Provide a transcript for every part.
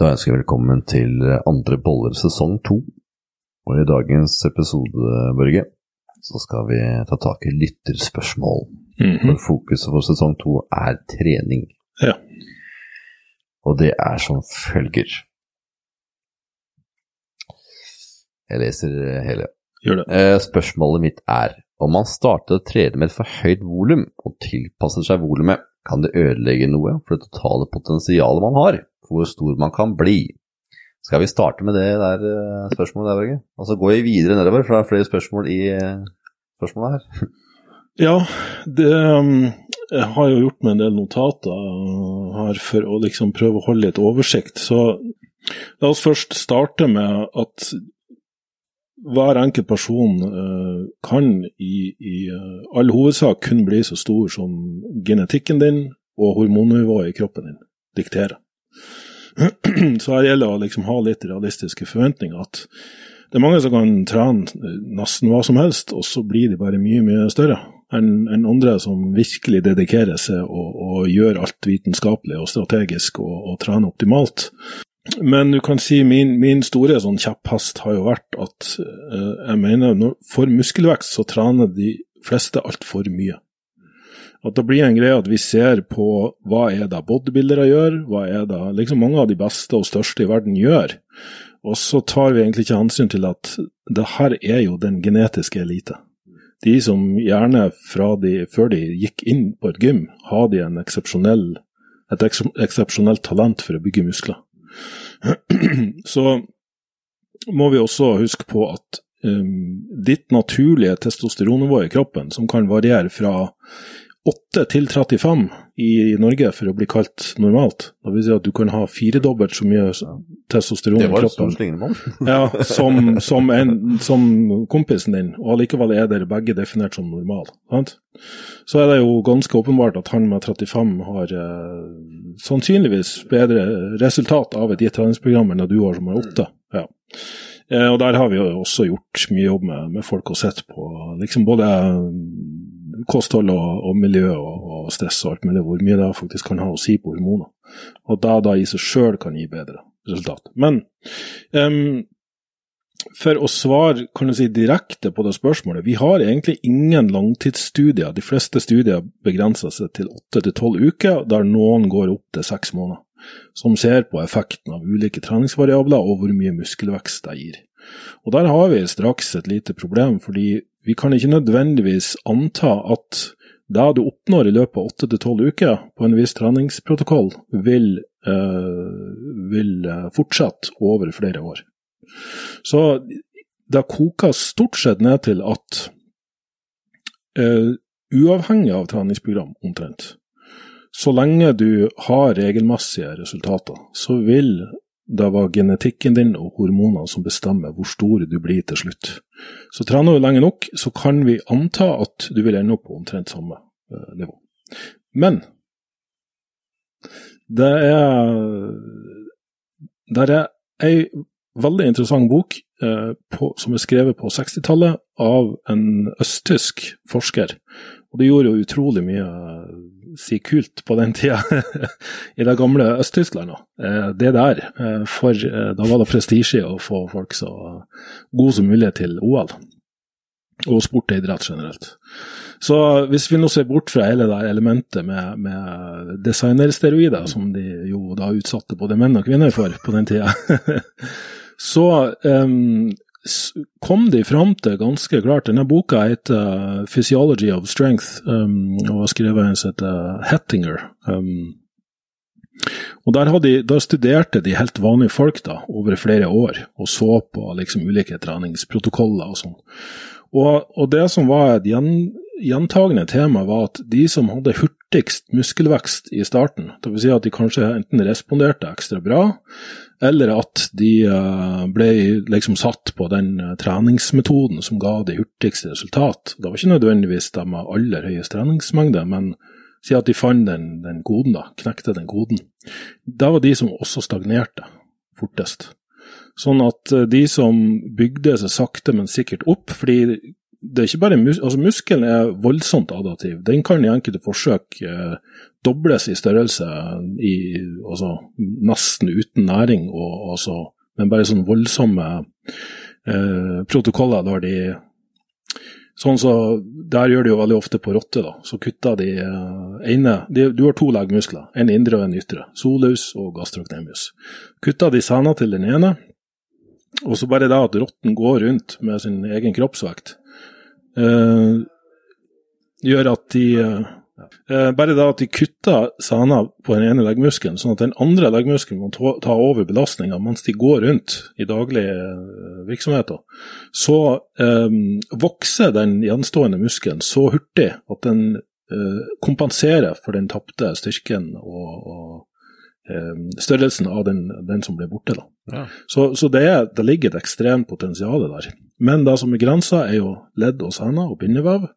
Da ønsker jeg velkommen til andre boller sesong to. Og i dagens episode, Børge, så skal vi ta tak i lytterspørsmål. Mhm. For fokuset for sesong to er trening. Ja. Og det er som følger. Jeg leser hele. Gjør det. Eh, Spørsmålet mitt er om man starter å trene med et for høyt volum og tilpasser seg volumet, kan det ødelegge noe for det totale potensialet man har, hvor stor man kan bli. Skal vi starte med det der eh, spørsmålet der, Børge? Og så går vi videre nedover, for det er flere spørsmål i eh, spørsmålet her. Ja, det um, Jeg har jo gjort meg en del notater her for å liksom prøve å holde litt oversikt. Så la oss først starte med at hver enkelt person kan i, i all hovedsak kun bli så stor som genetikken din og hormonnivået i kroppen din dikterer. Så her gjelder det å liksom ha litt realistiske forventninger. at det er mange som kan trene eh, nesten hva som helst, og så blir de bare mye, mye større enn en andre som virkelig dedikerer seg og, og gjør alt vitenskapelig og strategisk og, og trener optimalt. Men du kan si min, min store sånn kjepphest har jo vært at eh, jeg mener når, for muskelvekst så trener de fleste altfor mye. At det blir en greie at vi ser på hva er det bodybuildere gjør, hva er det liksom mange av de beste og største i verden gjør. Og så tar vi egentlig ikke hensyn til at det her er jo den genetiske elite. De som gjerne de, før de gikk inn på et gym, hadde en eksepsjonell, et eks- eksepsjonelt talent for å bygge muskler. Så må vi også huske på at um, ditt naturlige testosteronnivå i kroppen, som kan variere fra 8 til 35 i Norge for å bli kalt normalt, det vil si at du kan ha firedobbelt så mye testosteron i kroppen ja, som, som, en, som kompisen din, og allikevel er dere begge definert som normal. Sant? Så er det jo ganske åpenbart at han med 35 har eh, sannsynligvis bedre resultat av et gitt treningsprogram enn det du har som har 8. Ja. Eh, og der har vi jo også gjort mye jobb med, med folk og sett på liksom både kosthold og, og miljø og, og stress og alt mulig, hvor mye det faktisk kan ha å si på hormoner. Og da, da i seg sjøl kan gi bedre resultat. Men um, for å svare kan du si, direkte på det spørsmålet, vi har egentlig ingen langtidsstudier. De fleste studier begrenser seg til 8-12 uker, der noen går opp til 6 måneder. Som ser på effekten av ulike treningsvariabler og hvor mye muskelvekst det gir. Og Der har vi straks et lite problem, fordi vi kan ikke nødvendigvis anta at det du oppnår i løpet av 8-12 uker på en viss treningsprotokoll, vil, eh, vil eh, fortsette over flere år. Så det koker stort sett ned til at eh, uavhengig av treningsprogram, omtrent, så lenge du har regelmessige resultater, så vil det var genetikken din og hormonene som bestemmer hvor stor du blir til slutt. Så trener du lenge nok, så kan vi anta at du vil ende opp på omtrent samme eh, nivå. Men det er Det er ei veldig interessant bok eh, på, som er skrevet på 60-tallet av en østtysk forsker. Og det gjorde jo utrolig mye si kult på den tida i det gamle Øst-Tyskland. Eh, det der. Eh, for eh, da var det prestisje å få folk så gode som mulig til OL. Og sport og idrett generelt. Så hvis vi nå ser bort fra hele det elementet med, med designersteroider, som de jo da utsatte både menn og kvinner for på den tida, så s- kom de fram til ganske klart Denne boka heter 'Physiology of Strength', um, og var skrevet av en som heter Hettinger. Um, og der, hadde der studerte de helt vanlige folk da, over flere år, og så på liksom ulike treningsprotokoller og sånn. Og, og det som var et gjen, gjentagende tema, var at de som hadde hurtigst muskelvekst i starten, dvs. Si at de kanskje enten responderte ekstra bra, eller at de eh, ble liksom satt på den eh, treningsmetoden som ga de hurtigste resultat. Det var ikke nødvendigvis de med aller høyest treningsmengde, men si at de fant den, den koden, da, knekte den koden. Det var de som også stagnerte fortest. Sånn at eh, de som bygde seg sakte, men sikkert opp, fordi det er ikke bare mus altså Muskelen er voldsomt adaptiv. Den kan i enkelte forsøk eh, dobles i størrelse, i, altså, nesten uten næring, og, altså, men bare sånn voldsomme eh, protokoller der de Sånn så, Der gjør de jo veldig ofte på rotte. da, Så kutter de uh, ene de, Du har to leggmuskler, en indre og en ytre. Solus og gastrocnemius. Kutter de sena til den ene, og så bare det at rotten går rundt med sin egen kroppsvekt, uh, gjør at de uh, bare det at de kutter sena på den ene leggmuskelen, sånn at den andre leggmuskelen må ta over belastninga mens de går rundt i daglige virksomheter, så vokser den gjenstående muskelen så hurtig at den uh, kompenserer for den tapte styrken og, og størrelsen av den, den, som ble borte. Ja. Så, så det, er, det, ligger et ekstremt potensial der. Men det som er grensa, er jo ledd og sener og bindevev.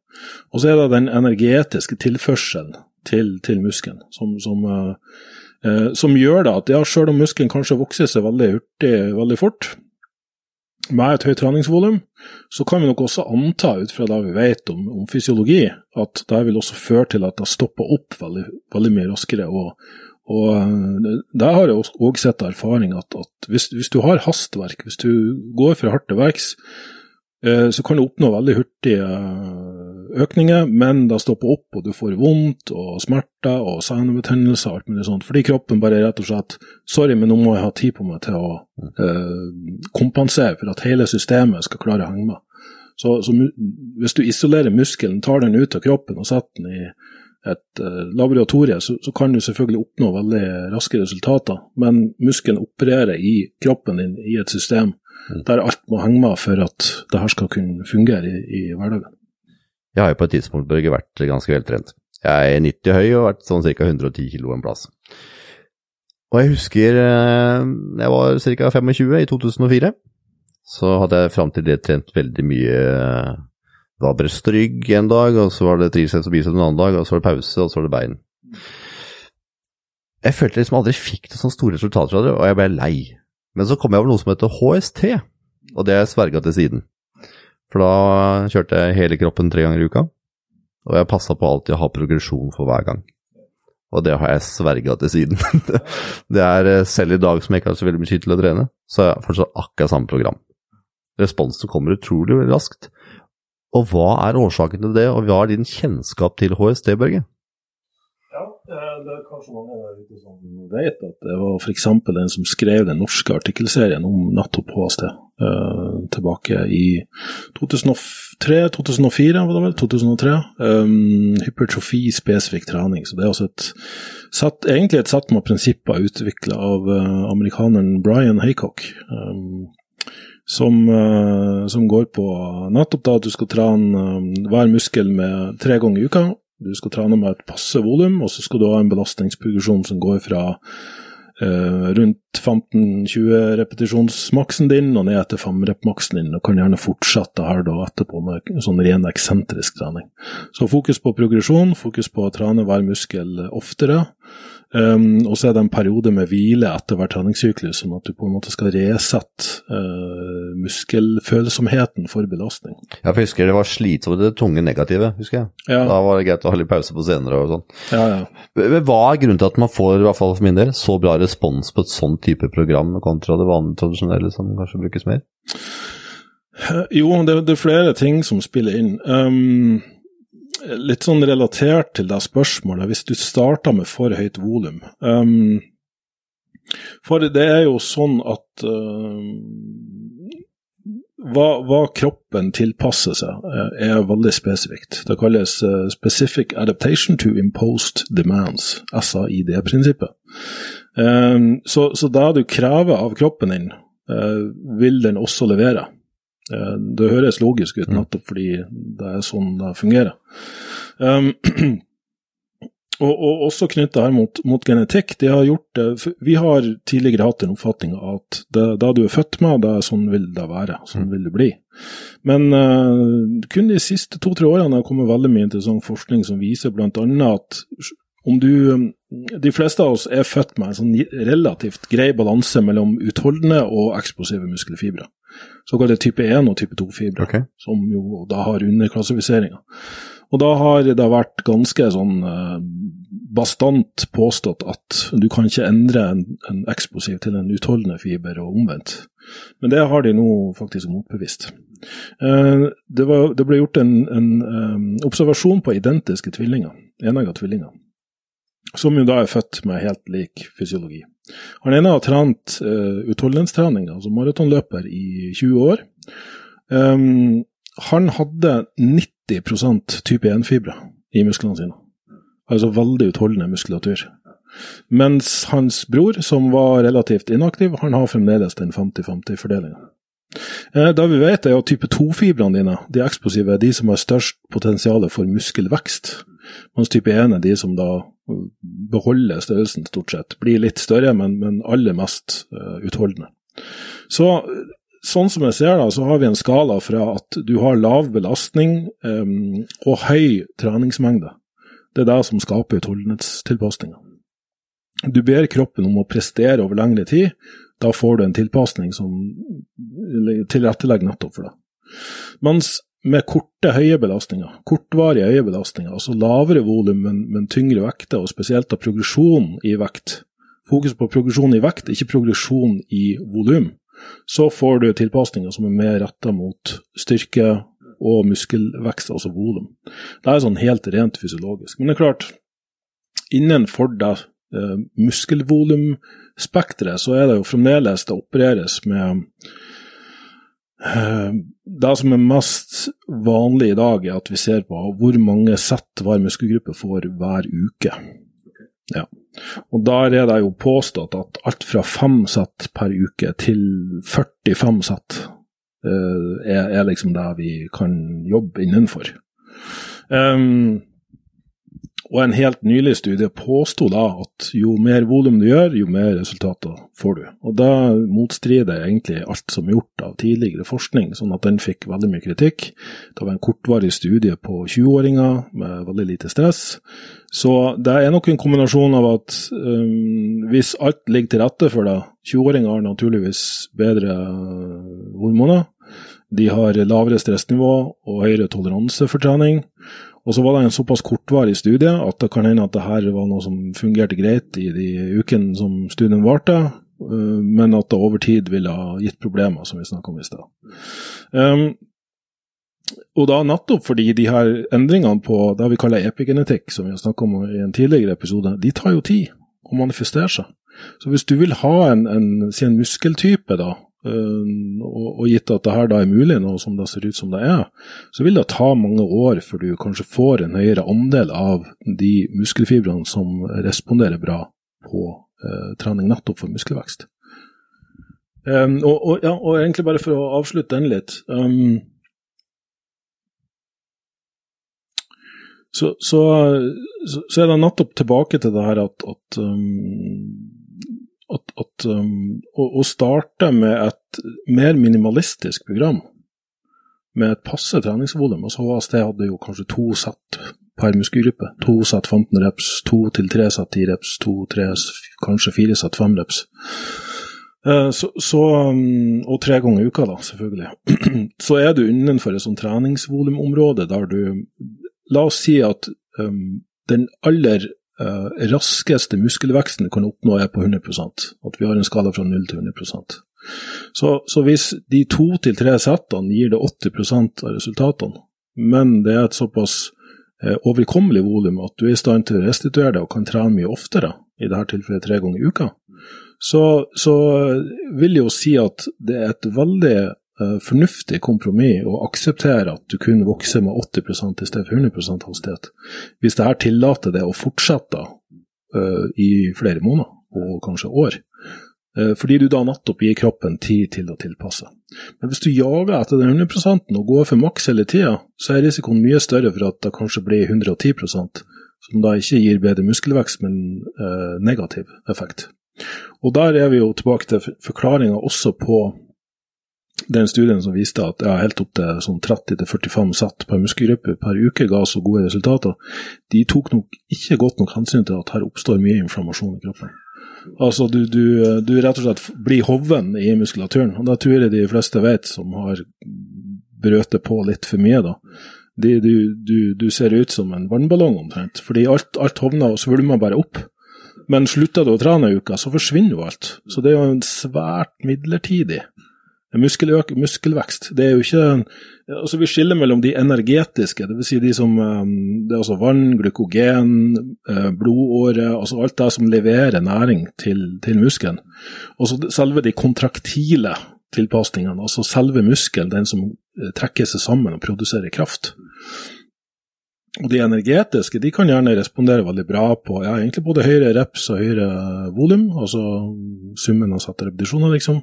Og så er det den energetiske tilførselen til, til muskelen, som, som, eh, som, gjør det at ja, selv om muskelen kanskje vokser seg veldig hurtig veldig fort, med et høyt treningsvolum, så kan vi nok også anta, ut fra det vi vet om, om fysiologi, at det vil også føre til at det stopper opp veldig, veldig mye raskere. Og, og eh, der har jeg òg sett erfaring at, at hvis, hvis, du har hastverk, hvis du går for hardt til verks, Eh, så kan du oppnå veldig hurtige eh, økninger, men da stopper opp, og du får vondt og smerter og senebetennelse og alt mulig sånt, fordi kroppen bare rett og slett Sorry, men nå må jeg ha tid på meg til å eh, kompensere for at hele systemet skal klare å henge med. Så, så hvis du isolerer muskelen, tar den ut av kroppen og setter den i et uh, laboratorie, så, så, kan du selvfølgelig oppnå veldig raske resultater, men muskelen opererer i kroppen din i et system der alt må henge med for at det her skal kunne fungere i, i hverdagen. Jeg har jo på et tidspunkt Børge, vært ganske veltrent. Jeg er 90 høy og har vært sånn ca. 110 kilo en plass. Og jeg husker eh, jeg var ca. 25 i 2004. Så hadde jeg fram til det trent veldig mye Det var bryst og rygg en dag, og så var det triceps og biceps en annen dag, og så var det pause, og så var det bein. Jeg følte liksom aldri fikk noen sånne store resultater fra det, og jeg ble lei. Men så kom jeg over noe som heter HST, og det har jeg sverga til siden. For da kjørte jeg hele kroppen tre ganger i uka, og jeg passa på alltid å ha progresjon for hver gang. Og det har jeg sverga til siden. det er eh, Selv i dag som jeg ikke har så veldig mye tid til å trene, så er jeg fortsatt akkurat samme program. Responsen kommer utrolig raskt. Og hva er årsaken til det, og hva er din kjennskap til HST, Børge? Ja, det er kanskje mange som vet at det var f.eks. den som skrev den norske artikkelserien om nettopp HST eh, tilbake i 2003-2004, var det vel? 2003. Um, hypertrofi spesifikk trening. Så det er altså et satt, egentlig et sett med prinsipper utvikla av eh, amerikaneren Brian Haycock. Um, som, uh, som, går på nettopp da at du skal trene hver muskel med tre ganger i uka, du skal trene med et passe volum, og så skal du ha en belastningsprogresjon som går fra eh, rundt 15-20 repetisjonsmaksen din og ned til 5-rep-maksen din, og kan gjerne fortsette her da etterpå med sånn ren eksentrisk trening. Så fokus på progresjon, fokus på å trene hver muskel oftere. Um, og så er det en periode med hvile etter hver treningssyklus, sånn at du på en måte skal resette uh, muskelfølsomheten for belastning. Ja, for jeg husker det var slitsomt, det tunge negative, husker jeg. Ja. Da var det greit å ha litt pause på senere og sånn. Ja, ja. Hva er grunnen til at man får, i hvert fall for min del, så bra respons på et sånn type program kontra det vanlige tradisjonelle som kanskje brukes mer? Jo, det, det er flere ting som spiller inn. Um, litt sånn relatert til det spørsmålet, hvis du starter med for høyt volum um, For det er jo sånn at uh, hva, hva, kroppen tilpasser seg, uh, er veldig spesifikt. Det kalles uh, Specific Adaptation to Imposed Demands, SAID-prinsippet. Um, så, så det du krever av kroppen din, uh, vil den også levere. Eh, det høres logisk ut, mm. nettopp fordi det er sånn det fungerer. Um, og, og, også knytta her mot, mot, genetikk. De har gjort det, vi har tidligere hatt en oppfatning av at det, det du er født med, det er sånn vil det være. Sånn mm. vil det bli. Men uh, kun de siste to-tre årene har kommet veldig mye interessant forskning som viser bl.a. at om du De fleste av oss er født med en sånn relativt grei balanse mellom utholdende og eksplosive muskelfibre. Såkalte type 1 og type 2-fibre, okay. som jo da har underklassifiseringa. Og da har det vært ganske sånn eh, bastant påstått at du kan ikke endre en, en eksplosiv til en utholdende fiber, og omvendt. Men det har de nå faktisk motbevist. Eh, det, var, det ble gjort en, en eh, observasjon på identiske tvillinger, enegga tvillinger, som jo da er født med helt lik fysiologi. Han ene har trent uh, utholdenhetstrening, altså maratonløper, i 20 år. Um, han hadde 90 type 1-fibre i musklene sine. Altså veldig utholdende muskulatur. Mens hans bror, som var relativt inaktiv, han har fremdeles den 50-50-fordelinga. Eh, det vi vet, er at type 2-fibrene dine, de eksplosive, er de som har størst potensial for muskelvekst. Mens type 1 er de som da beholder størrelsen, stort sett. Blir litt større, men, men aller mest uh, utholdende. Så sånn som jeg ser da, så har vi en skala fra at du har lav belastning um, og høy treningsmengde. Det er det som skaper utholdenhetstilpasninger. Du ber kroppen om å prestere over lengre tid. Da får du en tilpasning som tilrettelegger nettopp for det. Mens med korte, høye belastninger, kortvarige høye belastninger, altså lavere volum, men, men, tyngre vekter, og spesielt av progresjon i vekt, fokus på progresjon i vekt, ikke progresjon i volum, så får du tilpasninger som er mer retta mot styrke og muskelvekst, altså volum. Det er sånn helt rent fysiologisk. Men det er klart, innenfor det eh, muskelvolumspekteret, så er det jo fremdeles det opereres med Det som er mest vanlig i dag, er at vi ser på hvor mange sett hver muskelgruppe får hver uke. Ja. Og der er det jo påstått at alt fra fem sett per uke til 45 sett uh, er, er, liksom det vi kan jobbe innenfor. Um, og en helt nylig studie påsto da at jo mer volum du gjør, jo mer resultater får du. Og det motstrider egentlig alt som er gjort av tidligere forskning, sånn at den fikk veldig mye kritikk. Det var en kortvarig studie på 20-åringer med veldig lite stress. Så det er nok en kombinasjon av at um, hvis alt ligger til rette for det 20-åringer har naturligvis bedre hormoner. De har lavere stressnivå og høyere toleranse for trening. Og så var det en såpass kortvarig studie at det kan hende at det her var noe som fungerte greit i de ukene som studien varte, men at det over tid ville ha gitt problemer, som vi snakka om i stad. Um, og da nettopp fordi de her endringene på det vi kaller epigenetikk, som vi har snakka om i en tidligere episode, de tar jo tid å manifestere seg. Så hvis du vil ha en, en, en muskeltype, da, og, og, gitt at det her da er mulig, nå som det ser ut som det er, så vil det ta mange år før du kanskje får en høyere andel av de muskelfibrene som responderer bra på eh, trening nettopp for muskelvekst. Um, og, og, ja, og, egentlig bare for å avslutte den litt um, så, så, så, er det nettopp tilbake til det her at, at um, at, at um, å, å, starte med et mer minimalistisk program, med et passe treningsvolum altså HST hadde jo kanskje to sett per muskelgruppe. To sett 15 reps, to til tre sett 10 reps, to, tre, kanskje fire sett 5 reps. Uh, så, så, um, og tre ganger i uka, da, selvfølgelig. så er du innenfor et sånt treningsvolumområde der du La oss si at um, den aller uh, raskeste muskelveksten kan oppnå, er på 100% At vi har en skala fra 0 til 100% Så, så hvis de to til tre settene gir det 80% av resultatene, men det er et såpass uh, overkommelig volum at du er i stand til å restituere det og kan trene mye oftere, i dette tilfellet tre ganger i uka, så, så vil jeg jo si at det er et veldig fornuftig kompromiss å akseptere at du kun vokser med 80 i stedet for 100 hastighet. Hvis det her tillater det å fortsette uh, i flere måneder, og kanskje år. Uh, fordi du da nettopp gir kroppen tid til å tilpasse. Men hvis du jager etter den 100% og går for maks hele tida, så er risikoen mye større for at det kanskje blir 110% som da ikke gir bedre muskelvekst, men negativ effekt. Og der er vi jo tilbake til forklaringa også på den studien som viste at ja, helt opp til sånn 30-45 satt per muskelgruppe per uke ga så gode resultater, de tok nok ikke godt nok hensyn til at her oppstår mye inflammasjon i kroppen. Altså du, du, du rett og slett blir hoven i muskulaturen. Og det tror jeg de fleste vet som har brøtet på litt for mye, da. De, du, du, ser ut som en vannballong omtrent, fordi alt, alt hovner og svulmer bare opp. Men slutter du å trene ei uke, så forsvinner jo alt. Så det er jo en svært midlertidig muskelvekst. Det er jo ikke altså Vi skiller mellom de energetiske, dvs. Si de som um, Det er altså vann, glykogen, uh, blodåre, altså alt det som leverer næring til, til muskelen. Og så selve de kontraktile tilpasningene, altså selve muskelen, den som uh, trekker seg sammen og produserer kraft. Og de energetiske de kan gjerne respondere veldig bra på ja, egentlig både høyere reps og høyere volum, altså summen av satte repetisjoner, liksom.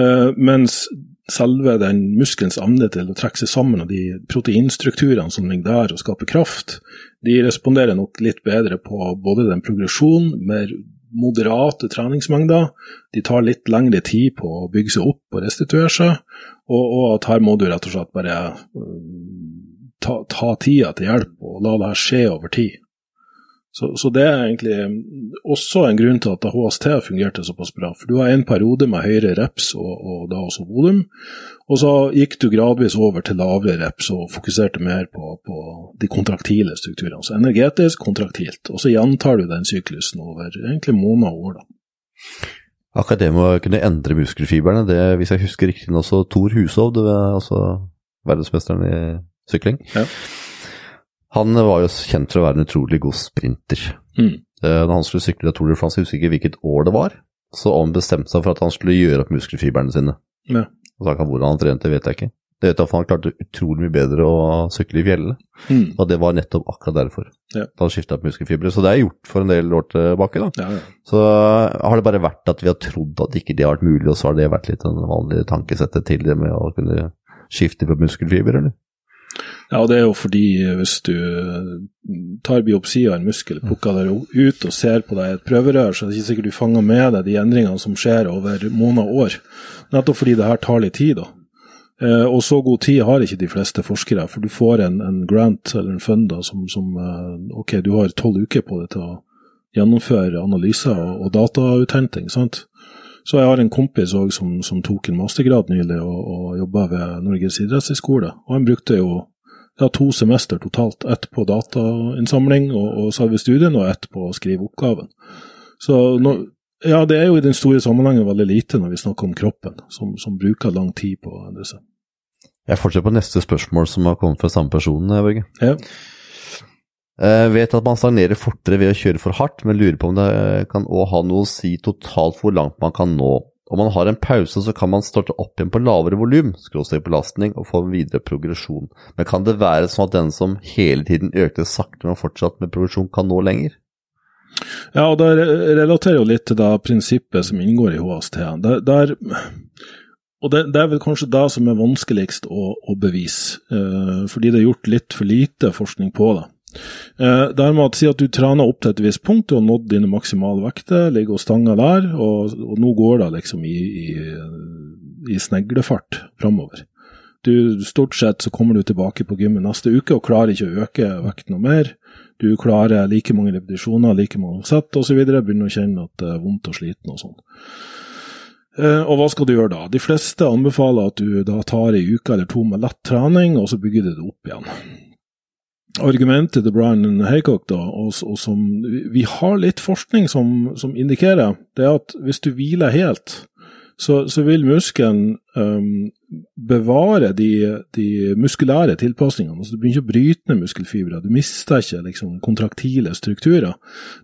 Uh, mens selve den muskelens evne til å trekke seg sammen, og de proteinstrukturene som ligger der og skaper kraft, de responderer nok litt bedre på både den progresjonen, mer moderate treningsmengder, de tar litt lengre tid på å bygge seg opp og restituere seg, og, og at her må du rett og slett bare ta, ta tida til hjelp og la det her skje over tid. Så, så, det er egentlig også en grunn til at HST fungerte såpass bra. For du har en periode med høyere reps og, og da også volum, og så gikk du gradvis over til lavere reps og fokuserte mer på, på de kontraktile strukturene. Så energetisk, kontraktilt. Og så gjentar du den syklusen over egentlig måneder og år. da. Akkurat det med å kunne endre muskelfibrene, det hvis jeg husker riktig nå, så Thor Hushovd, altså verdensmesteren i sykling. Ja. Han var jo kjent for å være en utrolig god sprinter. Mm. Når han skulle sykle Tour de France, jeg husker ikke hvilket år det var, så han bestemte seg for at han skulle gjøre opp muskelfibrene sine. Ja. Og så Hvordan han trente, vet jeg ikke. Det vet jeg for Han klarte utrolig mye bedre å sykle i fjellene, Mm. og det var nettopp akkurat derfor. Ja. Da han skifta opp muskelfibre. Så det er gjort for en del år tilbake. da. Ja, ja. Så har det bare vært at vi har trodd at ikke det har vært mulig, og så har det vært litt den vanlige tankesettet til det med å kunne skifte på muskelfiber, eller? Ja, og det er jo fordi hvis du tar biopsi av en muskel, plukker det ut og ser på deg et prøverør, så er det ikke sikkert du fanger med deg de endringene som skjer over måneder og år. Nettopp fordi det her tar litt tid, da. Eh, og så god tid har ikke de fleste forskere, for du får en, en grant eller en fund da, som, som eh, Ok, du har tolv uker på det til å gjennomføre analyser og, og datauthenting. sant? Så jeg har en kompis også som, som tok en mastergrad nylig og, og jobba ved Norges idrettshøgskole. Og han brukte jo ja, to semester totalt. Ett på datainnsamling og, og selve studien, og ett på å skrive oppgaven. Så nå, ja, det er jo i den store sammenhengen veldig lite når vi snakker om kroppen, som, som bruker lang tid på å endre seg. Jeg fortsetter på neste spørsmål som har kommet fra samme person, Børge. Ja. Jeg vet at man stagnerer fortere ved å kjøre for hardt, men lurer på om det kan òg ha noe å si totalt hvor langt man kan nå. Om man har en pause, så kan man starte opp igjen på lavere volum, belastning, og få videre progresjon. Men kan det være sånn at den som hele tiden økte sakte, men fortsatt med progresjon, kan nå lenger? Ja, og det relaterer jo litt til det prinsippet som inngår i HST. Det, det er, og det, det, er vel kanskje det som er vanskeligst å, å bevise, eh, fordi det er gjort litt for lite forskning på det. Eh, der med å si at du trener opp til et visst punkt, du har nådd dine maksimale vekter, ligger og stanger der, og, og nå går det liksom i, i, i sneglefart framover. Du, stort sett så kommer du tilbake på gymmet neste uke og klarer ikke å øke vekten noe mer. Du klarer like mange repetisjoner, like mange sett osv. Begynner å kjenne at det er vondt og sliten og sånn. Eh, og hva skal du gjøre da? De fleste anbefaler at du da tar ei uke eller to med lett trening, og så bygger du det opp igjen argumentet til Brian Haycock, da, og, og, som vi har litt forskning som, som, indikerer, det er at hvis du hviler helt, så, så vil muskelen um, bevare de, de, muskulære tilpasningene. Altså, du begynner ikke å bryte ned muskelfibre, du mister ikke liksom, kontraktile strukturer.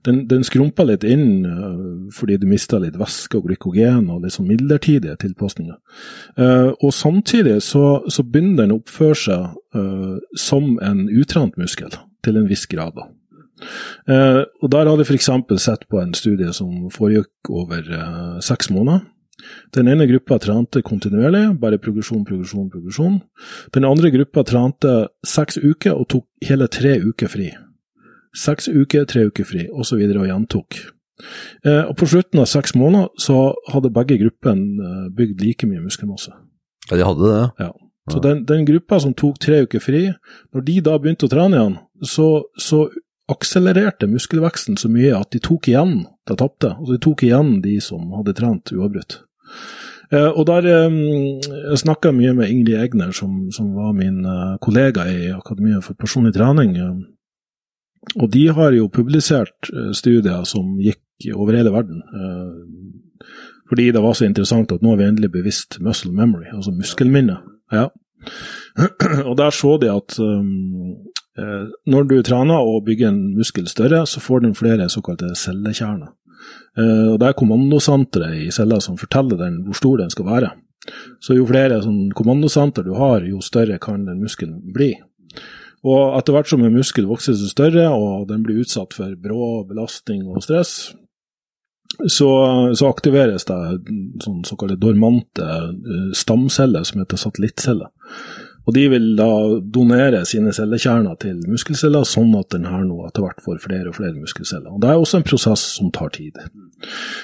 Den, den skrumper litt inn uh, fordi du mister litt væske og glykogen og liksom midlertidige tilpasninger. Uh, og samtidig så, så begynner den å oppføre seg uh, som en utrent muskel, til en viss grad. da. Uh, og Der har de f.eks. sett på en studie som foregikk over uh, seks måneder. Den ene gruppa trente kontinuerlig, bare progresjon, progresjon, progresjon. Den andre gruppa trente seks uker og tok hele tre uker fri. Seks uker, tre uker fri, osv. Og, så og gjentok. Eh, og På slutten av seks måneder så hadde begge gruppene bygd like mye muskelmasse. Ja, de hadde det? Ja. Så den, den, gruppa som tok tre uker fri, når de da begynte å trene igjen, så, så akselererte muskelveksten så mye at de tok igjen de tapte. Altså de tok igjen de som hadde trent uavbrutt. Eh, og der eh, Jeg snakka mye med Ingrid Egner, som, som var min eh, kollega i Akademiet for personlig trening. Og de har jo publisert studier som gikk over hele verden. Fordi det var så interessant at nå er vi endelig bevisst muscle memory, altså muskelminne. Ja. Og der så de at når du trener og bygger en muskel større, så får den flere såkalte cellekjerner. Uh, og Det er kommandosenteret i cella som forteller den hvor stor den skal være. Så jo flere sånn, kommandosenter du har, jo større kan den muskelen bli. Og etter hvert som en muskel vokser seg større, og den blir utsatt for brå belastning og stress, så, så aktiveres det sånn såkalte dormante uh, stamceller som heter satellittceller. Og De vil da donere sine cellekjerner til muskelceller, sånn at den her nå etter hvert får flere og flere muskelceller. Og Det er også en prosess som tar tid.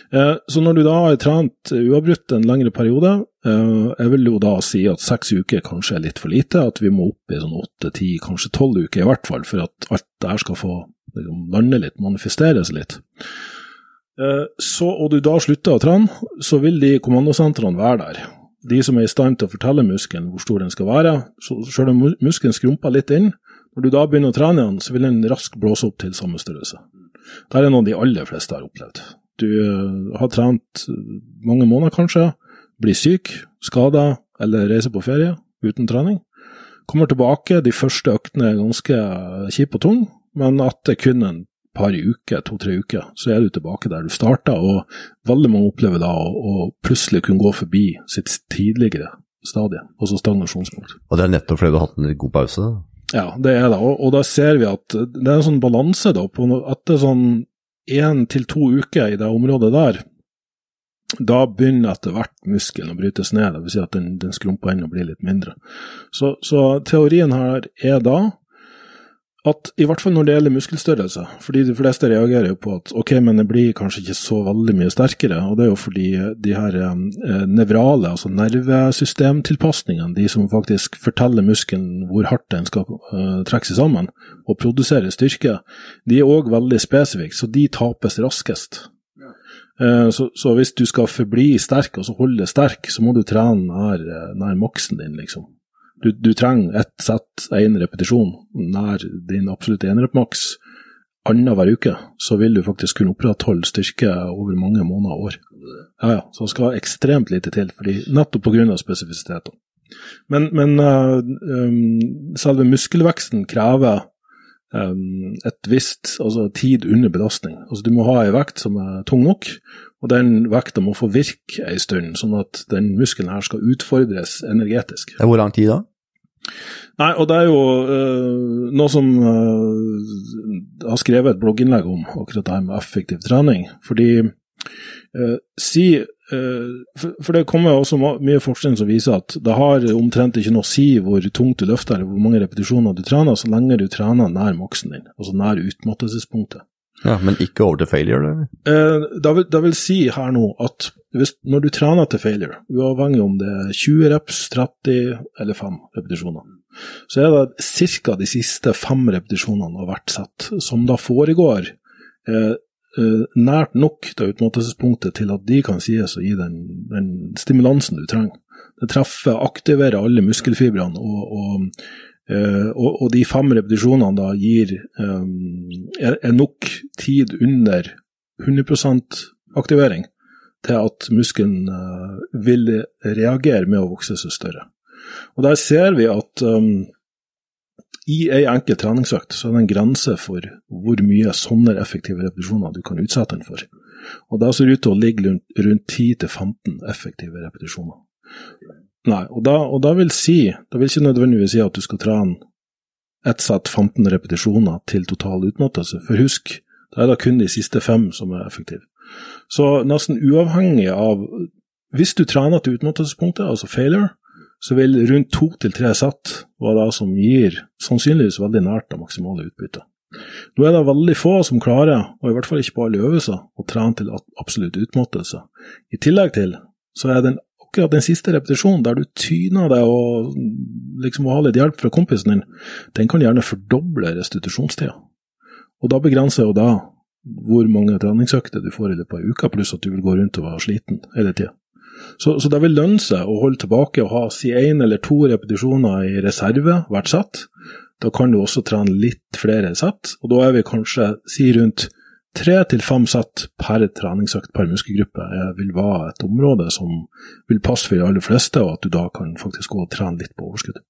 Eh, så når du da har trent uavbrutt en lengre periode, eh, jeg vil jo da si at seks uker kanskje er litt for lite, at vi må opp i sånn åtte, ti, kanskje tolv uker i hvert fall, for at alt det her skal få liksom, lande litt, manifesteres litt. Eh, så, og du da slutter å trene, så vil de kommandosentrene være der de som er i stand til å fortelle muskelen hvor stor den skal være. Så Selv om muskelen skrumper litt inn, når du da begynner å trene den, så vil den raskt blåse opp til samme størrelse. Det er noe de aller fleste har opplevd. Du uh, har trent mange måneder kanskje, blir syk, skada eller reiser på ferie uten trening. Kommer tilbake, de første øktene er ganske kjipe og tunge, men etter kun en par uker, to-tre uker, så er du tilbake der du starta. Og veldig mange opplever da å, å plutselig kunne gå forbi sitt tidligere stadie, altså stagnasjonspunkt. Og det er nettopp fordi du har hatt en god pause? Ja, det er det. Og, og da ser vi at det er en sånn balanse da, på etter sånn én til to uker i det området der, da begynner etter hvert muskelen å brytes ned, dvs. Si at den, den skrumper inn og blir litt mindre. Så, så teorien her er da at i hvert fall når det gjelder muskelstørrelse, fordi de fleste reagerer jo på at ok, men det blir kanskje ikke så veldig mye sterkere, og det er jo fordi de her eh, nevrale, altså nervesystemtilpasningene, de som faktisk forteller muskelen hvor hardt den skal eh, trekke seg sammen og produsere styrke, de er òg veldig spesifikke, så de tapes raskest. Eh, så, så, hvis du skal forbli sterk, og så holde sterk, så må du trene nær, eh, nær maksen din, liksom. Du, du trenger ett sett, én repetisjon, nær din absolutte enerepmaks annenhver uke, så vil du faktisk kunne opprettholde styrke over mange måneder og år. Ja, ja, så det skal ekstremt lite til, fordi, nettopp pga. spesifisitetene. Men, men uh, um, selve muskelveksten krever um, et visst altså tid under belastning. Altså Du må ha ei vekt som er tung nok, og den vekta må få virke ei stund, sånn at den muskelen her skal utfordres energetisk. Hvor lang tid da? Nei, og det er jo uh, noe som uh, har skrevet et blogginnlegg om akkurat det her med effektiv trening. Fordi uh, si for, for, det kommer også mye forskning som viser at det har omtrent ikke noe å si hvor tungt du løfter eller hvor mange repetisjoner du trener, så lenge du trener nær maksen din, altså nær utmattelsespunktet. Ja, Men ikke over til failure? Eh, det, vil, det vil si her nå at hvis, når du trener til failure, uavhengig om det er 20 reps, 30 eller 5 repetisjoner, så er det ca. de siste fem repetisjonene av hvert sett som da foregår eh, eh, nært nok til utmattelsespunktet til at de kan sies å gi den, den, stimulansen du trenger. Det treffer, aktiverer alle muskelfibrene, og, og, eh, og, og, de fem repetisjonene da gir um, er, er nok tid under 100% aktivering til at muskelen uh, vil reagere med å vokse seg større. Og Der ser vi at um, i ei enkelt treningsøkt så er det en grense for hvor mye sånne effektive repetisjoner du kan utsette den for. Og Det ser ut til å ligge rundt, rundt 10-15 effektive repetisjoner. Nei, og da, og da, vil si, da vil ikke nødvendigvis si at du skal trene ett sett 15 repetisjoner til total utmattelse, for husk, da er det kun de siste fem som er effektive. Så nesten uavhengig av Hvis du trener til utmattelsespunktet, altså failure, så vil rundt to til tre sett være det som gir sannsynligvis veldig nært det maksimale utbyttet. Nå er det veldig få som klarer, og i hvert fall ikke på alle øvelser, å trene til absolutt utmattelse. I tillegg til så er den akkurat den siste repetisjonen der du tyner deg og liksom må ha litt hjelp fra kompisen din, den kan gjerne fordoble restitusjonstida. Og da begrenser jo da hvor mange treningsøkter du får i løpet av uke, pluss at du vil gå rundt og være sliten hele tida. Så, så, det vil lønne seg å holde tilbake og ha si én eller to repetisjoner i reserve hvert sett. Da kan du også trene litt flere sett, og da er vi kanskje si rundt tre til fem sett per treningsøkt per muskelgruppe. Vil være et område som vil passe for de aller fleste, og at du da kan faktisk gå og trene litt på overskudd.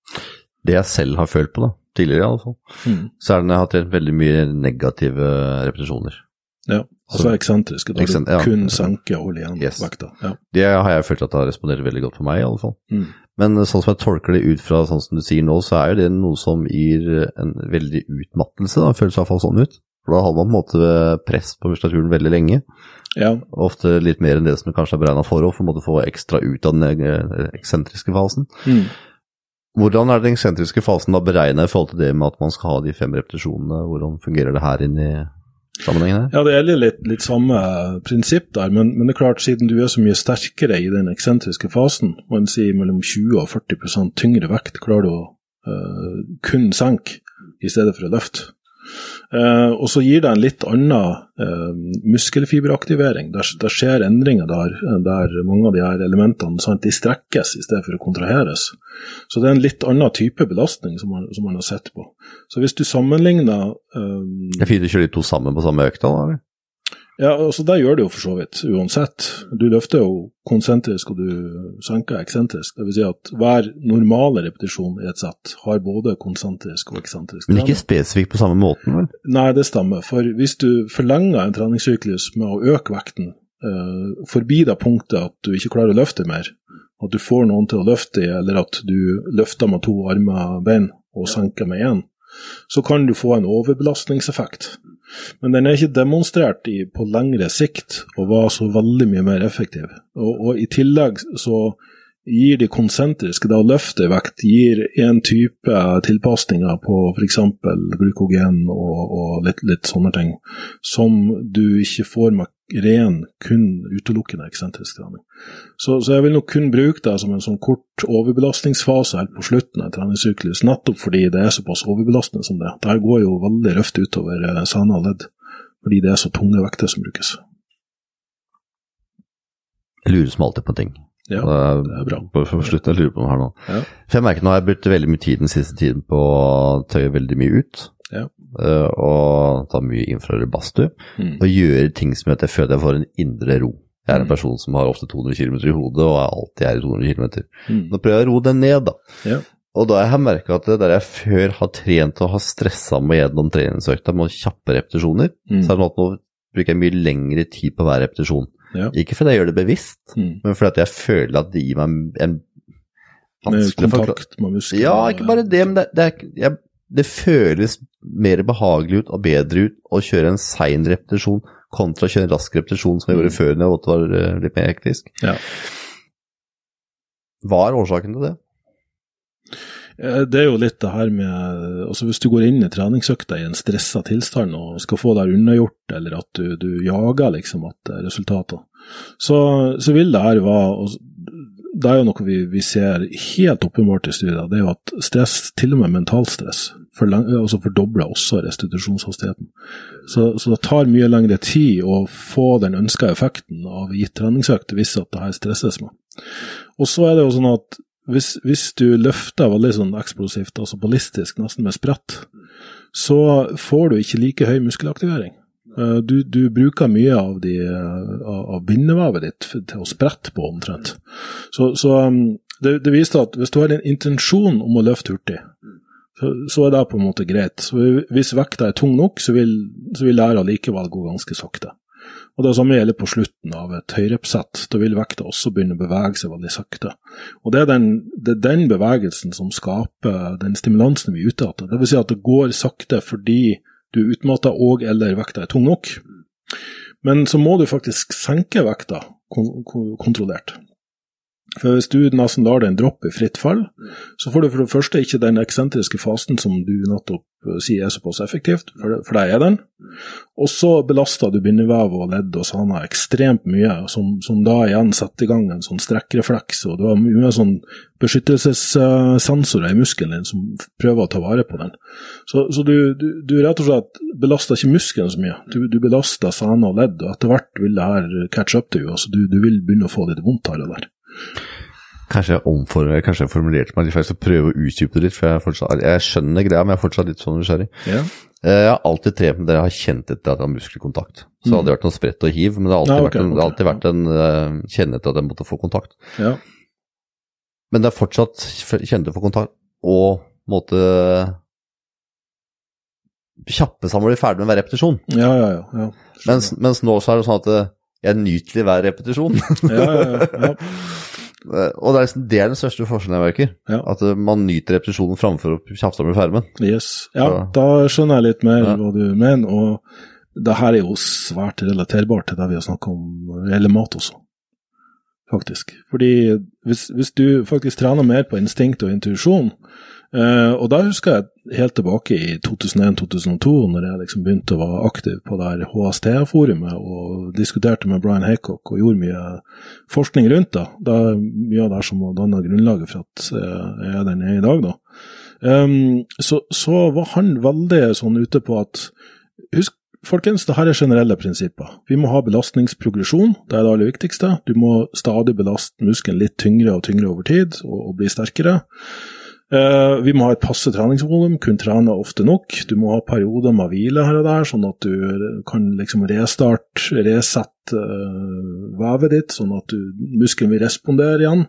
Det jeg selv har følt på, da, tidligere i alle fall, mm. så er det når jeg har trent veldig mye negative repetisjoner. Ja, altså eksentriske, da Eksent, du kun ja. senker og holder igjen yes. vekta. Ja. Det har jeg følt at det har respondert veldig godt for meg, i alle fall. Mm. Men sånn som jeg tolker det ut fra sånn som du sier nå, så er jo det noe som gir en veldig utmattelse, da. føles i hvert fall sånn ut. For da har man på en måte press på muskulaturen veldig lenge. Ja. Ofte litt mer enn det som kanskje er beregna for, for å få ekstra ut av den eh, eksentriske fasen. Mm. Hvordan er den eksentriske fasen da beregna i forhold til det med at man skal ha de fem repetisjonene? Hvordan fungerer det her inn i sammenhengen? Her? Ja, Det gjelder litt, litt samme prinsipp der, men, men, det er klart siden du er så mye sterkere i den eksentriske fasen, man sier mellom 20 og 40% tyngre vekt, klarer du å øh, kun senke i stedet for å løfte. Eh, og så gir det en litt annen eh, muskelfiberaktivering. der skjer endringer der, der, mange av de her elementene sant, de strekkes i stedet for å kontraheres. Så det er en litt annen type belastning som man, som man har sett på. Så hvis du sammenligner um, Det er fint å kjøre de to sammen på samme økta, da? eller? Ja, altså Det gjør det jo for så vidt, uansett. Du løfter jo konsentrisk og du senker eksentrisk. Dvs. Si at hver normale repetisjon i et sett har både konsentrisk og eksentrisk. Men ikke spesifikt på samme måten, vel? Nei, det stemmer. For hvis du forlenger en treningssyklus med å øke vekten eh, forbi det punktet at du ikke klarer å løfte mer, at du får noen til å løfte i, eller at du løfter med to armer og bein og senker med én, så kan du få en overbelastningseffekt. Men den er ikke demonstrert i, på lengre sikt og var så veldig mye mer effektiv. Og, og i tillegg så gir de konsentriske, da å vekt, gir en type tilpasninger på f.eks. glykogen og, og litt, litt, sånne ting, som du ikke får med ren, kun utelukkende eksentrisk trening. Så, så, jeg vil nok kun bruke det som en sånn kort overbelastningsfase helt på slutten av treningssyklus, nettopp fordi det er såpass overbelastende som det. Det går jo veldig røft utover eh, sana ledd, fordi det er så tunge vekter som brukes. Jeg lurer som alltid på ting. Ja, det er bra. Bare for å slutte jeg lurer på noe her nå. Ja. For jeg merker nå har jeg brukt veldig mye tid den siste tiden på å tøye veldig mye ut. Ja. Og ta mye infrarød badstue. Mm. Og gjøre ting som gjør at jeg føler jeg får en indre ro. Jeg er en mm. person som har ofte 200 km i hodet, og er alltid er i 200 km. Mm. Nå prøver jeg å roe den ned, da. Ja. Og da jeg har jeg merka at der jeg før har trent og har stressa meg gjennom treningsøkta med kjappe repetisjoner, mm. så er det nå bruker jeg mye lengre tid på hver repetisjon. Ja. Ikke fordi jeg gjør det bevisst, mm. men fordi jeg føler at det gir meg en Med kontakt med muskler? Ja, ikke bare det, men det, det, er, jeg, det, føles mer behagelig ut og bedre ut å kjøre en sein repetisjon kontra å kjøre en rask repetisjon som jeg gjorde mm. før når jeg var eh, litt mer hektisk. Ja. Hva er årsaken til det? Eh, det er jo litt det her med altså Hvis du går inn i treningsøkta i en stressa tilstand og skal få det unnagjort, eller at du, du jager liksom at resultater, så, så, vil det her være Det er jo noe vi, vi ser helt åpenbart i studier, det er jo at stress, til og med mentalstress, altså fordobler også restitusjonshastigheten. Så, så, det tar mye lengre tid å få den ønska effekten av gitt treningsøkt hvis at det her stresses med. Og så er det jo sånn at hvis, hvis, du løfter veldig sånn eksplosivt, altså ballistisk, nesten med sprett, så får du ikke like høy muskelaktivering. Eh, du, du bruker mye av, de, eh, av bindevevet ditt til å sprette på, omtrent. Så, så um, det, det, viser at hvis du har en intensjon om å løfte hurtig, så, så er det på en måte greit. Så hvis vekta er tung nok, så vil, så vil læra likevel gå ganske sakte. Og Det samme gjelder på slutten av et høyrepsett. Da vil vekta også begynne å bevege seg veldig sakte. Og Det er den, det er den bevegelsen som skaper den stimulansen vi er ute etter. Dvs. Si at det går sakte fordi du er utmatta og eller vekta er tung nok. Men så må du faktisk senke vekta kontrollert. For Hvis du nesten lar den droppe i fritt fall, så får du for det første ikke den eksentriske fasen som du nettopp sier er såpass effektivt, for, for det er den. Og så belaster du bindevev og ledd og sana ekstremt mye, som, som, da igjen setter i gang en sånn strekkrefleks, og du har mye sånn beskyttelsessensorer i muskelen din som prøver å ta vare på den. Så, så du, du, du, rett og slett belaster ikke muskelen så mye, du, du belaster sana og ledd, og etter hvert vil det her catch up til you, altså du vil begynne å få litt vondt her og der. Kanskje jeg kanskje jeg formulerte meg litt feil, så prøve å utdype det litt. for Jeg, fortsatt, jeg skjønner greia, men jeg er fortsatt litt sånn nysgjerrig. Ja. Eh, Jeg har alltid trent med det jeg har kjent etter at jeg har muskelkontakt. Så det hadde vært noe spredt og hiv, men det har alltid Ja, okay, vært en, alltid vært en uh, kjenne etter at jeg måtte få kontakt. Ja. Men det er fortsatt kjente for kontakt og måtte kjappe seg når du er ferdig med hver repetisjon. Ja, ja, ja. ja. Mens, mens nå så er det sånn at eh, jeg nyter hver repetisjon. ja, ja, ja, og det er, liksom, det er den største forskjellen jeg merker. At eh, man nyter repetisjonen framfor å kjafte med fermen. Yes. Ja, så. da skjønner jeg litt mer hva du mener. Og det her er jo svært relaterbart til det vi har snakka om eller mat også, faktisk. Fordi hvis, hvis du faktisk trener mer på instinkt og intuisjon, eh, og da husker jeg helt tilbake i 2001-2002, når jeg liksom begynte å være aktiv på det HST-forumet og diskuterte med Brian Haycock og gjorde mye forskning rundt det. Det er mye av det som har danna grunnlaget for at eh, jeg er der nede i dag, da. Um, så, så var han veldig sånn ute på at Husk, folkens, det her er generelle prinsipper. Vi må ha belastningsprogresjon, det er det aller viktigste. Du må stadig belaste muskelen litt tyngre og tyngre over tid, og, og bli sterkere. Eh, vi må ha et passe treningsvolum, kun trene ofte nok. Du må ha perioder med hvile her og der, sånn at du kan liksom restarte, resette eh, vevet ditt, sånn at muskelen vil respondere igjen.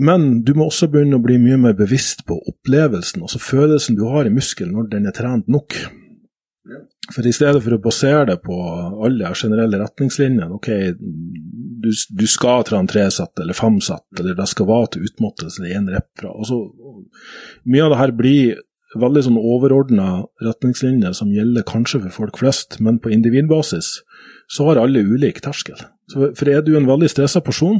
Men du må også begynne å bli mye mer bevisst på opplevelsen, altså følelsen du har i muskelen når den er trent nok. For i stedet for å basere det på alle generelle retningslinjene, ok, du, du skal trene tre sett eller fem sett, eller det skal være til utmattelse eller én rep fra. Altså, mye av det her blir veldig sånn overordna retningslinjer som gjelder kanskje for folk flest, men på individbasis så har alle ulik terskel. Så for er du en veldig stressa person,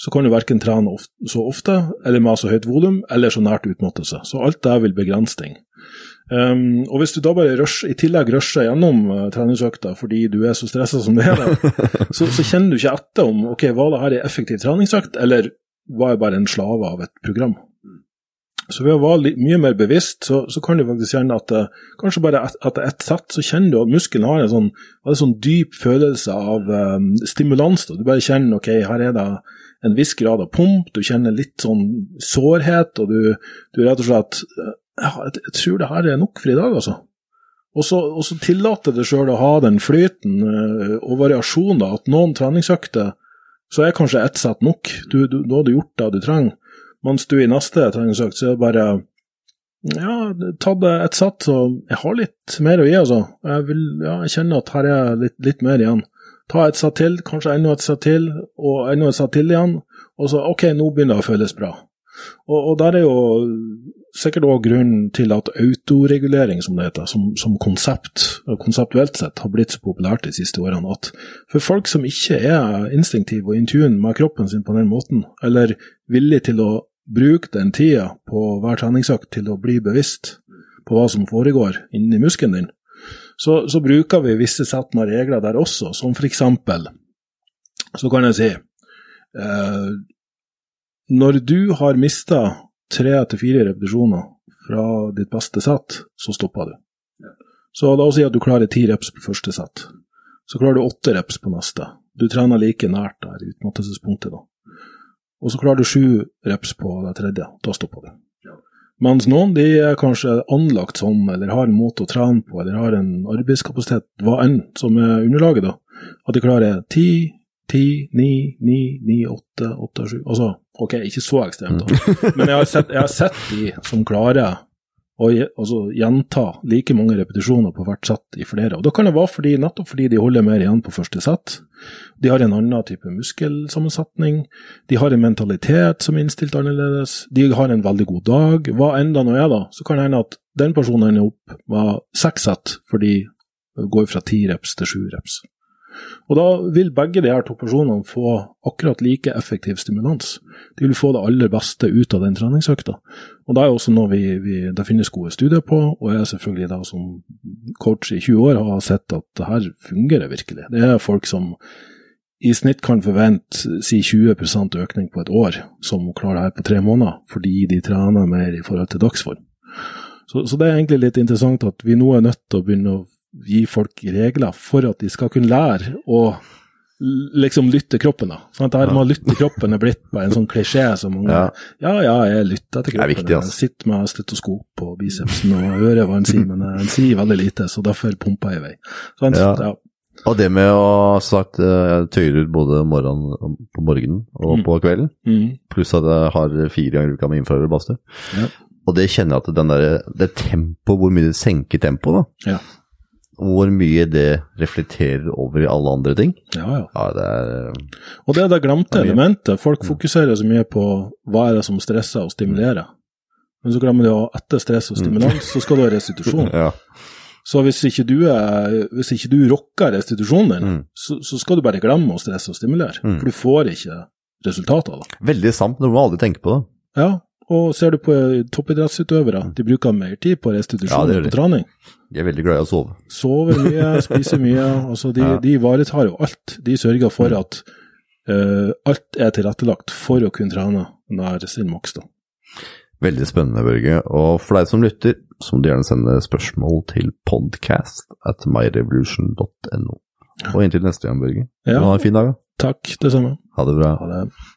så kan du verken trene så ofte, eller med så høyt volum, eller så nært utmattelse. Så alt det vil begrense ting. Um, og hvis du da bare rush, i tillegg rusher gjennom uh, treningsøkta fordi du er så stressa som du er, da, så, så kjenner du ikke etter om ok, var det her en effektiv treningsøkt, eller var jeg bare en slave av et program. Så ved å være mye mer bevisst, så, så kan du faktisk kjenne at uh, kanskje bare et, etter ett sett, så kjenner du at muskelen har en sånn, en sånn dyp følelse av um, stimulans. Da. Du bare kjenner ok, her er det en viss grad av pump, du kjenner litt sånn sårhet, og du, du rett og slett ja, jeg, tror det her er nok for i dag, altså. Og så, tillater det sjøl å ha den flyten uh, og variasjonen, at noen treningsøkter så er kanskje ett sett nok. Du, du, da har du gjort det du trenger. Mens du i neste treningsøkt så er det bare ja, tatt et sett, så jeg har litt mer å gi, altså. Jeg, vil, ja, jeg kjenner at her er litt, litt mer igjen. Ta et sett til, kanskje enda et sett til, og enda et sett til igjen. Og så ok, nå begynner det å føles bra. Og, og der er jo sikkert òg grunnen til at autoregulering, som det heter, som, som konsept, konseptuelt sett, har blitt så populært de siste årene. At for folk som ikke er instinktive og in tune med kroppen sin på den måten, eller villig til å bruke den tida på hver treningsøkt til å bli bevisst på hva som foregår inni muskelen din, så, så bruker vi visse sett med regler der også, som for eksempel, så kan jeg si eh, Når du har mista tre til fire repetisjoner fra ditt beste sett, så stopper du. Så la oss si at du klarer ti reps på første sett. Så klarer du åtte reps på neste. Du trener like nært der utmattelsespunktet, da. Og så klarer du sju reps på det tredje. Da stopper du. Mens noen de er kanskje anlagt sånn, eller har en måte å trene på, eller har en arbeidskapasitet, hva enn som er underlaget, da. At de klarer ti, ti, ni, ni, ni, åtte, åtte, sju Altså, ok, ikke så ekstremt, da. Men jeg har sett, jeg har sett de som klarer å altså, gjenta like mange repetisjoner på hvert sett i flere. Og da kan det være fordi, nettopp fordi de holder mer igjen på første sett. De har en annen type muskelsammensetning. De har en mentalitet som er innstilt annerledes. De har en veldig god dag. Hva enn det nå er, da, så kan det hende at den personen ender opp med seks sett fordi går fra ti reps til sju reps. Og da vil begge de her to personene få akkurat like effektiv stimulans. De vil få det aller beste ut av den treningsøkta. Og det er også noe vi, vi, det finnes gode studier på, og jeg selvfølgelig da som coach i 20 år har sett at det her fungerer virkelig. Det er folk som i snitt kan forvente si 20 økning på et år, som klarer det her på tre måneder, fordi de trener mer i forhold til dagsform. Så, så, det er egentlig litt interessant at vi nå er nødt til å begynne å gi folk regler for at de skal kunne lære å liksom lytte kroppen. da. Sånn at det her med å lytte kroppen er blitt bare en sånn klisjé som mange ja. ja, ja, jeg lytter til kroppen. Viktig, altså. Jeg sitter med stetoskop på bicepsen og hører hva han sier, men han sier veldig lite, så derfor pumper jeg i vei. Sånn, ja. ja. Og det med å sagt, jeg tøyer ut både morgen, på morgenen og mm. på kvelden, mm. pluss at jeg har fire ganger i uka med infrarød badstue. Ja. Og det kjenner jeg at den der, det tempoet, hvor mye det senker tempoet, da. Ja. Hvor mye det reflekterer over i alle andre ting. Ja, ja. ja det er, og det er det glemte elementet. Folk mm. fokuserer så mye på hva er det som stresser og stimulerer. Men så glemmer de at etter stress og stimulans, så skal du ha restitusjon. ja. Så hvis ikke du, er, hvis ikke du rocker restitusjonen din, mm. så, så, skal du bare glemme å stresse og stimulere. Mm. For du får ikke resultatet av det. Veldig sant, du må aldri tenke på det. Ja, og ser du på toppidrettsutøvere, de bruker mer tid på restitusjon ja, enn på trening. De er veldig glad i å sove. Sover mye, spiser mye. altså De, ja. de ivaretar jo alt. De sørger for at uh, alt er tilrettelagt for å kunne trene nær sin maks. Veldig spennende, Børge. Og for deg som lytter, så må du gjerne sende spørsmål til podcast at myrevolution.no. Og inntil neste gang, Børge. Ja. Ha en fin dag. Takk, det samme. Ha det bra. Ha det.